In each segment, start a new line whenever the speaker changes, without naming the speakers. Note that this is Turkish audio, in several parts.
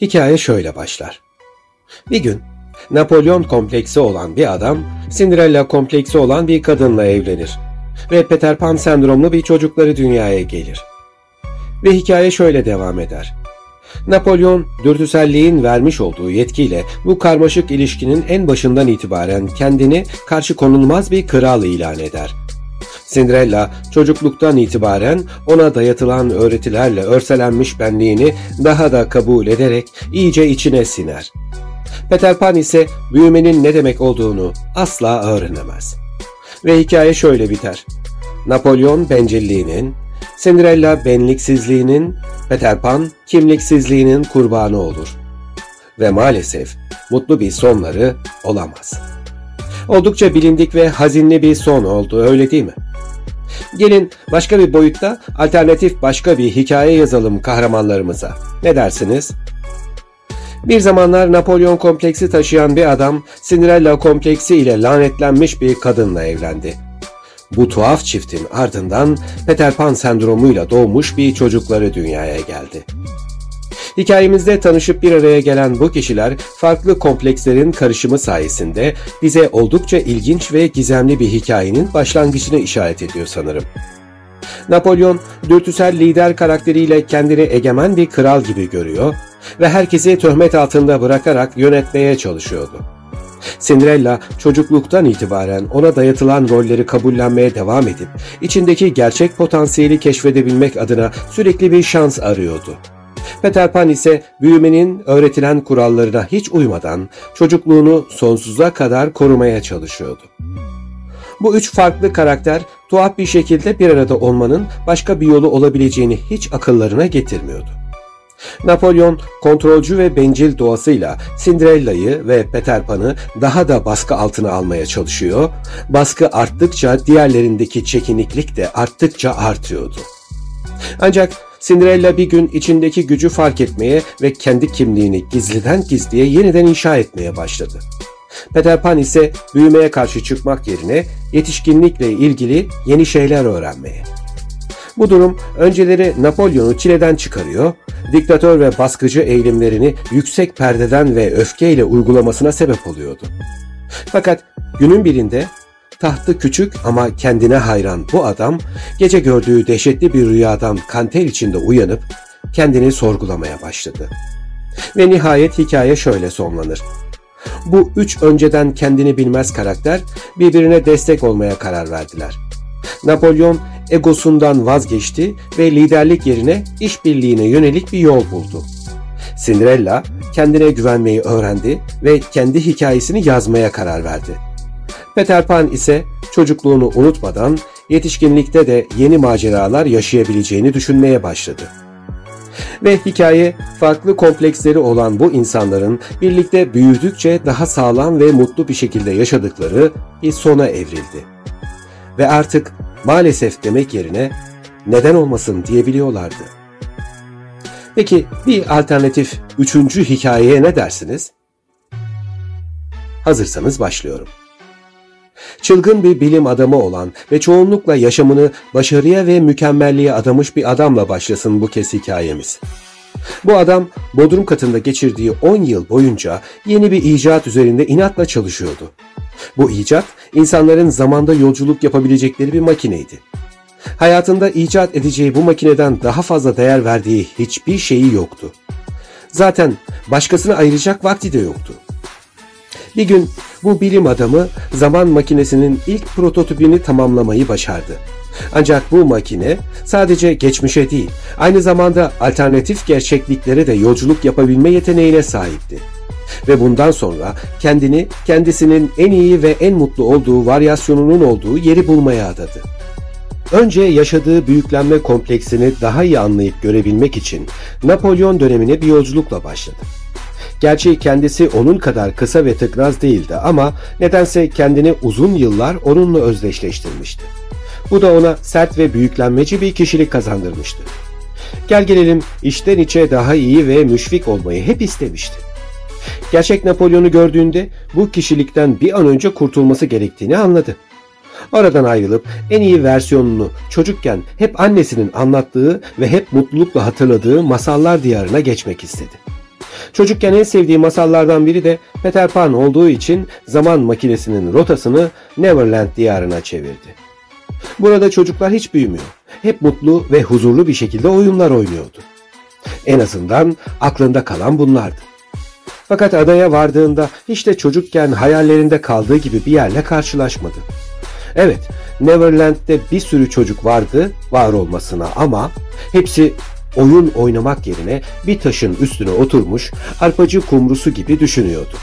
Hikaye şöyle başlar. Bir gün Napolyon kompleksi olan bir adam Cinderella kompleksi olan bir kadınla evlenir ve Peter Pan sendromlu bir çocukları dünyaya gelir. Ve hikaye şöyle devam eder. Napolyon, dürtüselliğin vermiş olduğu yetkiyle bu karmaşık ilişkinin en başından itibaren kendini karşı konulmaz bir kral ilan eder. Cinderella çocukluktan itibaren ona dayatılan öğretilerle örselenmiş benliğini daha da kabul ederek iyice içine siner. Peter Pan ise büyümenin ne demek olduğunu asla öğrenemez. Ve hikaye şöyle biter. Napolyon bencilliğinin, Cinderella benliksizliğinin, Peter Pan kimliksizliğinin kurbanı olur. Ve maalesef mutlu bir sonları olamaz. Oldukça bilindik ve hazinli bir son oldu öyle değil mi? Gelin başka bir boyutta alternatif başka bir hikaye yazalım kahramanlarımıza. Ne dersiniz? Bir zamanlar Napolyon kompleksi taşıyan bir adam Cinderella kompleksi ile lanetlenmiş bir kadınla evlendi. Bu tuhaf çiftin ardından Peter Pan sendromuyla doğmuş bir çocukları dünyaya geldi. Hikayemizde tanışıp bir araya gelen bu kişiler farklı komplekslerin karışımı sayesinde bize oldukça ilginç ve gizemli bir hikayenin başlangıcını işaret ediyor sanırım. Napolyon, dürtüsel lider karakteriyle kendini egemen bir kral gibi görüyor ve herkesi töhmet altında bırakarak yönetmeye çalışıyordu. Cinderella çocukluktan itibaren ona dayatılan rolleri kabullenmeye devam edip içindeki gerçek potansiyeli keşfedebilmek adına sürekli bir şans arıyordu. Peter Pan ise büyümenin öğretilen kurallarına hiç uymadan çocukluğunu sonsuza kadar korumaya çalışıyordu. Bu üç farklı karakter tuhaf bir şekilde bir arada olmanın başka bir yolu olabileceğini hiç akıllarına getirmiyordu. Napolyon kontrolcü ve bencil doğasıyla Cinderella'yı ve Peter Pan'ı daha da baskı altına almaya çalışıyor. Baskı arttıkça diğerlerindeki çekiniklik de arttıkça artıyordu. Ancak Cinderella bir gün içindeki gücü fark etmeye ve kendi kimliğini gizliden gizliye yeniden inşa etmeye başladı. Peter Pan ise büyümeye karşı çıkmak yerine yetişkinlikle ilgili yeni şeyler öğrenmeye. Bu durum önceleri Napolyon'u çileden çıkarıyor, diktatör ve baskıcı eğilimlerini yüksek perdeden ve öfkeyle uygulamasına sebep oluyordu. Fakat günün birinde tahtı küçük ama kendine hayran bu adam gece gördüğü dehşetli bir rüyadan kanter içinde uyanıp kendini sorgulamaya başladı. Ve nihayet hikaye şöyle sonlanır. Bu üç önceden kendini bilmez karakter birbirine destek olmaya karar verdiler. Napolyon egosundan vazgeçti ve liderlik yerine işbirliğine yönelik bir yol buldu. Cinderella kendine güvenmeyi öğrendi ve kendi hikayesini yazmaya karar verdi. Peter Pan ise çocukluğunu unutmadan yetişkinlikte de yeni maceralar yaşayabileceğini düşünmeye başladı. Ve hikaye farklı kompleksleri olan bu insanların birlikte büyüdükçe daha sağlam ve mutlu bir şekilde yaşadıkları bir sona evrildi. Ve artık maalesef demek yerine neden olmasın diyebiliyorlardı. Peki bir alternatif üçüncü hikayeye ne dersiniz? Hazırsanız başlıyorum. Çılgın bir bilim adamı olan ve çoğunlukla yaşamını başarıya ve mükemmelliğe adamış bir adamla başlasın bu kez hikayemiz. Bu adam bodrum katında geçirdiği 10 yıl boyunca yeni bir icat üzerinde inatla çalışıyordu. Bu icat insanların zamanda yolculuk yapabilecekleri bir makineydi. Hayatında icat edeceği bu makineden daha fazla değer verdiği hiçbir şeyi yoktu. Zaten başkasına ayıracak vakti de yoktu. Bir gün bu bilim adamı zaman makinesinin ilk prototipini tamamlamayı başardı. Ancak bu makine sadece geçmişe değil, aynı zamanda alternatif gerçekliklere de yolculuk yapabilme yeteneğine sahipti. Ve bundan sonra kendini kendisinin en iyi ve en mutlu olduğu varyasyonunun olduğu yeri bulmaya adadı. Önce yaşadığı büyüklenme kompleksini daha iyi anlayıp görebilmek için Napolyon dönemine bir yolculukla başladı. Gerçi kendisi onun kadar kısa ve tıknaz değildi ama nedense kendini uzun yıllar onunla özdeşleştirmişti. Bu da ona sert ve büyüklenmeci bir kişilik kazandırmıştı. Gel gelelim içten içe daha iyi ve müşfik olmayı hep istemişti. Gerçek Napolyon'u gördüğünde bu kişilikten bir an önce kurtulması gerektiğini anladı. Oradan ayrılıp en iyi versiyonunu çocukken hep annesinin anlattığı ve hep mutlulukla hatırladığı masallar diyarına geçmek istedi. Çocukken en sevdiği masallardan biri de Peter Pan olduğu için zaman makinesinin rotasını Neverland diyarına çevirdi. Burada çocuklar hiç büyümüyor. Hep mutlu ve huzurlu bir şekilde oyunlar oynuyordu. En azından aklında kalan bunlardı. Fakat adaya vardığında hiç de çocukken hayallerinde kaldığı gibi bir yerle karşılaşmadı. Evet, Neverland'de bir sürü çocuk vardı var olmasına ama hepsi oyun oynamak yerine bir taşın üstüne oturmuş arpacı kumrusu gibi düşünüyordu.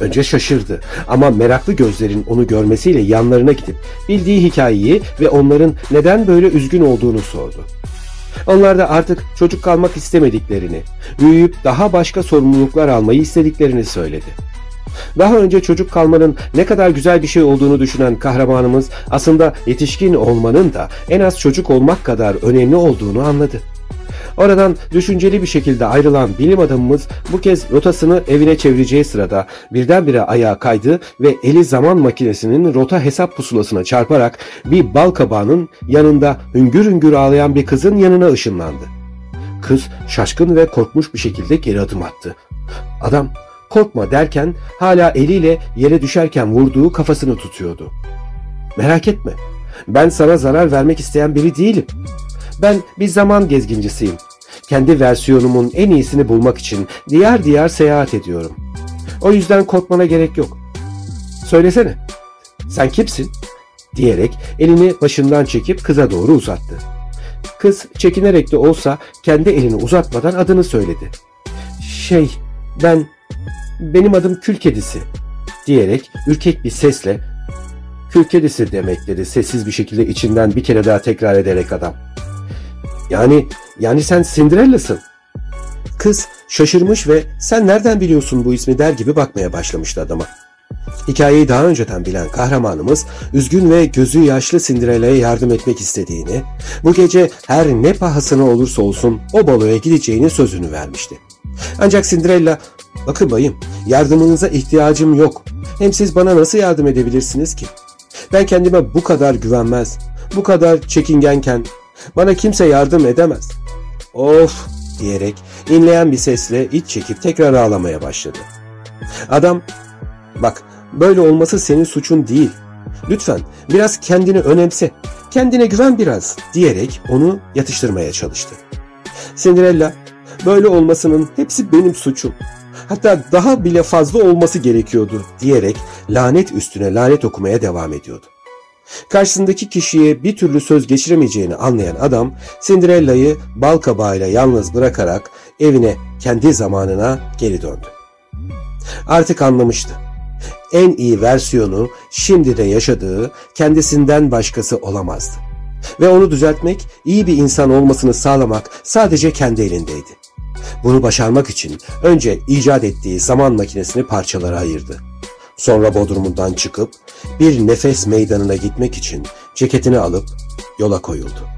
Önce şaşırdı ama meraklı gözlerin onu görmesiyle yanlarına gidip bildiği hikayeyi ve onların neden böyle üzgün olduğunu sordu. Onlar da artık çocuk kalmak istemediklerini, büyüyüp daha başka sorumluluklar almayı istediklerini söyledi. Daha önce çocuk kalmanın ne kadar güzel bir şey olduğunu düşünen kahramanımız aslında yetişkin olmanın da en az çocuk olmak kadar önemli olduğunu anladı. Oradan düşünceli bir şekilde ayrılan bilim adamımız bu kez rotasını evine çevireceği sırada birdenbire ayağa kaydı ve eli zaman makinesinin rota hesap pusulasına çarparak bir bal kabağının yanında hüngür hüngür ağlayan bir kızın yanına ışınlandı. Kız şaşkın ve korkmuş bir şekilde geri adım attı. Adam korkma derken hala eliyle yere düşerken vurduğu kafasını tutuyordu. Merak etme ben sana zarar vermek isteyen biri değilim. Ben bir zaman gezgincisiyim. Kendi versiyonumun en iyisini bulmak için diğer diğer seyahat ediyorum. O yüzden korkmana gerek yok. Söylesene. Sen kimsin? diyerek elini başından çekip kıza doğru uzattı. Kız çekinerek de olsa kendi elini uzatmadan adını söyledi. Şey, ben, benim adım Kül Kedisi diyerek ürkek bir sesle Kül Kedisi demek dedi sessiz bir şekilde içinden bir kere daha tekrar ederek adam. Yani yani sen Cinderella'sın. Kız şaşırmış ve sen nereden biliyorsun bu ismi der gibi bakmaya başlamıştı adama. Hikayeyi daha önceden bilen kahramanımız üzgün ve gözü yaşlı Cinderella'ya yardım etmek istediğini, bu gece her ne pahasına olursa olsun o baloya gideceğini sözünü vermişti. Ancak Cinderella, bakın bayım yardımınıza ihtiyacım yok. Hem siz bana nasıl yardım edebilirsiniz ki? Ben kendime bu kadar güvenmez, bu kadar çekingenken bana kimse yardım edemez. Of diyerek inleyen bir sesle iç çekip tekrar ağlamaya başladı. Adam bak böyle olması senin suçun değil. Lütfen biraz kendini önemse. Kendine güven biraz diyerek onu yatıştırmaya çalıştı. Cinderella böyle olmasının hepsi benim suçum. Hatta daha bile fazla olması gerekiyordu diyerek lanet üstüne lanet okumaya devam ediyordu. Karşısındaki kişiye bir türlü söz geçiremeyeceğini anlayan adam Cinderella'yı bal kabağıyla yalnız bırakarak evine kendi zamanına geri döndü. Artık anlamıştı. En iyi versiyonu şimdi de yaşadığı kendisinden başkası olamazdı. Ve onu düzeltmek, iyi bir insan olmasını sağlamak sadece kendi elindeydi. Bunu başarmak için önce icat ettiği zaman makinesini parçalara ayırdı. Sonra bodrumundan çıkıp bir nefes meydanına gitmek için ceketini alıp yola koyuldu.